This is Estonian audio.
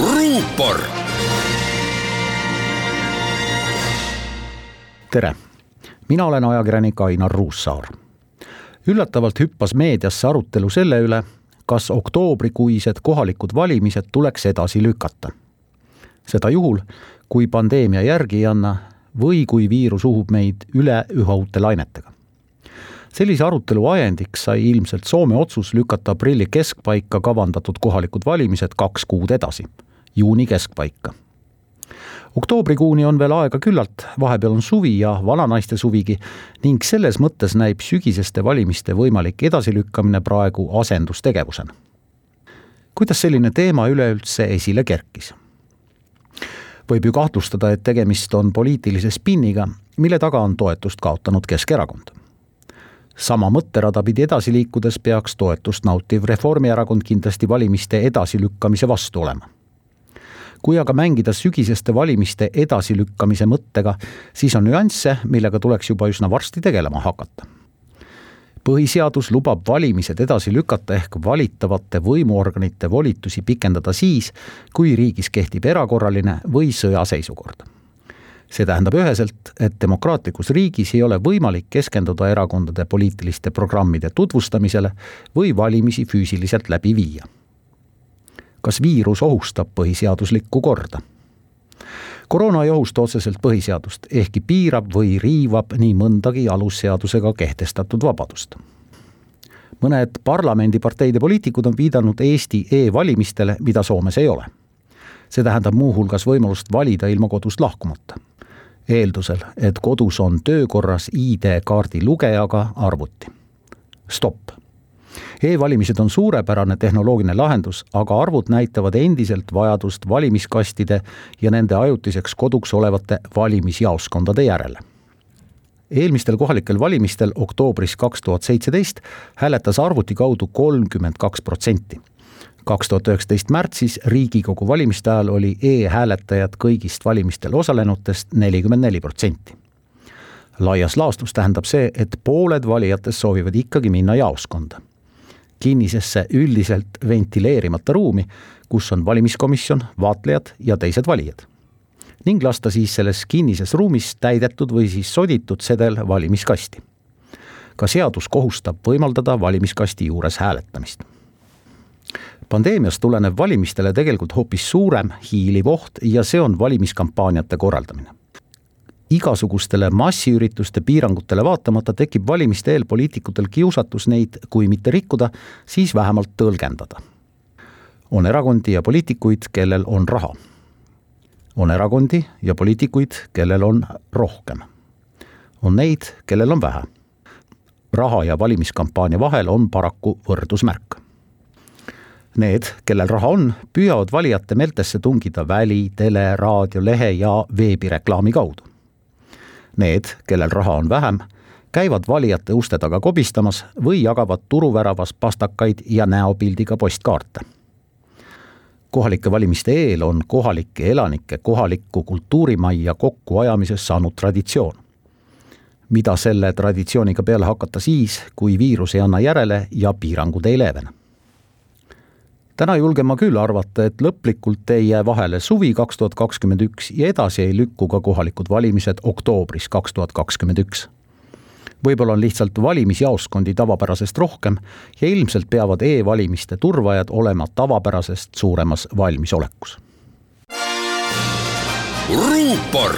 ruupor. tere, mina olen ajakirjanik Ainar Ruussaar. üllatavalt hüppas meediasse arutelu selle üle, kas oktoobrikuised kohalikud valimised tuleks edasi lükata. seda juhul, kui pandeemia järgi ei anna või kui viirus uhub meid üle üha uute lainetega sellise arutelu ajendiks sai ilmselt Soome otsus lükata aprilli keskpaika kavandatud kohalikud valimised kaks kuud edasi, juuni keskpaika. oktoobrikuuni on veel aega küllalt, vahepeal on suvi ja vananaiste suvigi ning selles mõttes näib sügiseste valimiste võimalik edasilükkamine praegu asendustegevusena. kuidas selline teema üleüldse esile kerkis? võib ju kahtlustada, et tegemist on poliitilise spinniga, mille taga on toetust kaotanud Keskerakond sama mõtterada pidi edasi liikudes peaks toetust nautiv Reformierakond kindlasti valimiste edasilükkamise vastu olema. kui aga mängida sügiseste valimiste edasilükkamise mõttega, siis on nüansse, millega tuleks juba üsna varsti tegelema hakata. põhiseadus lubab valimised edasi lükata ehk valitavate võimuorganite volitusi pikendada siis, kui riigis kehtib erakorraline või sõjaseisukord see tähendab üheselt, et demokraatlikus riigis ei ole võimalik keskenduda erakondade poliitiliste programmide tutvustamisele või valimisi füüsiliselt läbi viia. kas viirus ohustab põhiseaduslikku korda? koroona ei ohusta otseselt põhiseadust, ehkki piirab või riivab nii mõndagi alusseadusega kehtestatud vabadust mõned parlamendiparteide poliitikud on viidanud Eesti e-valimistele, mida Soomes ei ole. see tähendab muuhulgas võimalust valida ilma kodust lahkumata eeldusel, et kodus on töökorras ID-kaardi lugejaga arvuti. stopp. E-valimised on suurepärane tehnoloogiline lahendus, aga arvud näitavad endiselt vajadust valimiskastide ja nende ajutiseks koduks olevate valimisjaoskondade järele eelmistel kohalikel valimistel oktoobris kaks tuhat seitseteist hääletas arvuti kaudu kolmkümmend kaks protsenti kaks tuhat üheksateist märtsis Riigikogu valimiste ajal oli e-hääletajad kõigist valimistel osalenutest nelikümmend neli protsenti. laias laastus tähendab see, et pooled valijatest soovivad ikkagi minna jaoskonda. kinnisesse üldiselt ventileerimata ruumi, kus on valimiskomisjon, vaatlejad ja teised valijad. ning lasta siis selles kinnises ruumis täidetud või siis soditud sedel valimiskasti. ka seadus kohustab võimaldada valimiskasti juures hääletamist pandeemiast tulenev valimistele tegelikult hoopis suurem hiiliv oht ja see on valimiskampaaniate korraldamine. igasugustele massiürituste piirangutele vaatamata tekib valimiste eel poliitikutel kiusatus neid, kui mitte rikkuda, siis vähemalt tõlgendada. on erakondi ja poliitikuid, kellel on raha. on erakondi ja poliitikuid, kellel on rohkem. on neid, kellel on vähe. raha ja valimiskampaania vahel on paraku võrdusmärk Need, kellel raha on, püüavad valijate meeltesse tungida väli, tele, raadio, lehe ja veebireklaami kaudu. Need, kellel raha on vähem, käivad valijate uste taga kobistamas või jagavad turuväravas pastakaid ja näopildiga postkaarte. kohalike valimiste eel on kohalike elanike kohalikku kultuurimajja kokkuajamises saanud traditsioon. mida selle traditsiooniga peale hakata siis, kui viirus ei anna järele ja piirangud ei leevene täna julgen ma küll arvata, et lõplikult ei jää vahele suvi kaks tuhat kakskümmend üks ja edasi ei lükku ka kohalikud valimised oktoobris kaks tuhat kakskümmend üks. võib-olla on lihtsalt valimisjaoskondi tavapärasest rohkem ja ilmselt peavad e-valimiste turvajad olema tavapärasest suuremas valmisolekus. ruupor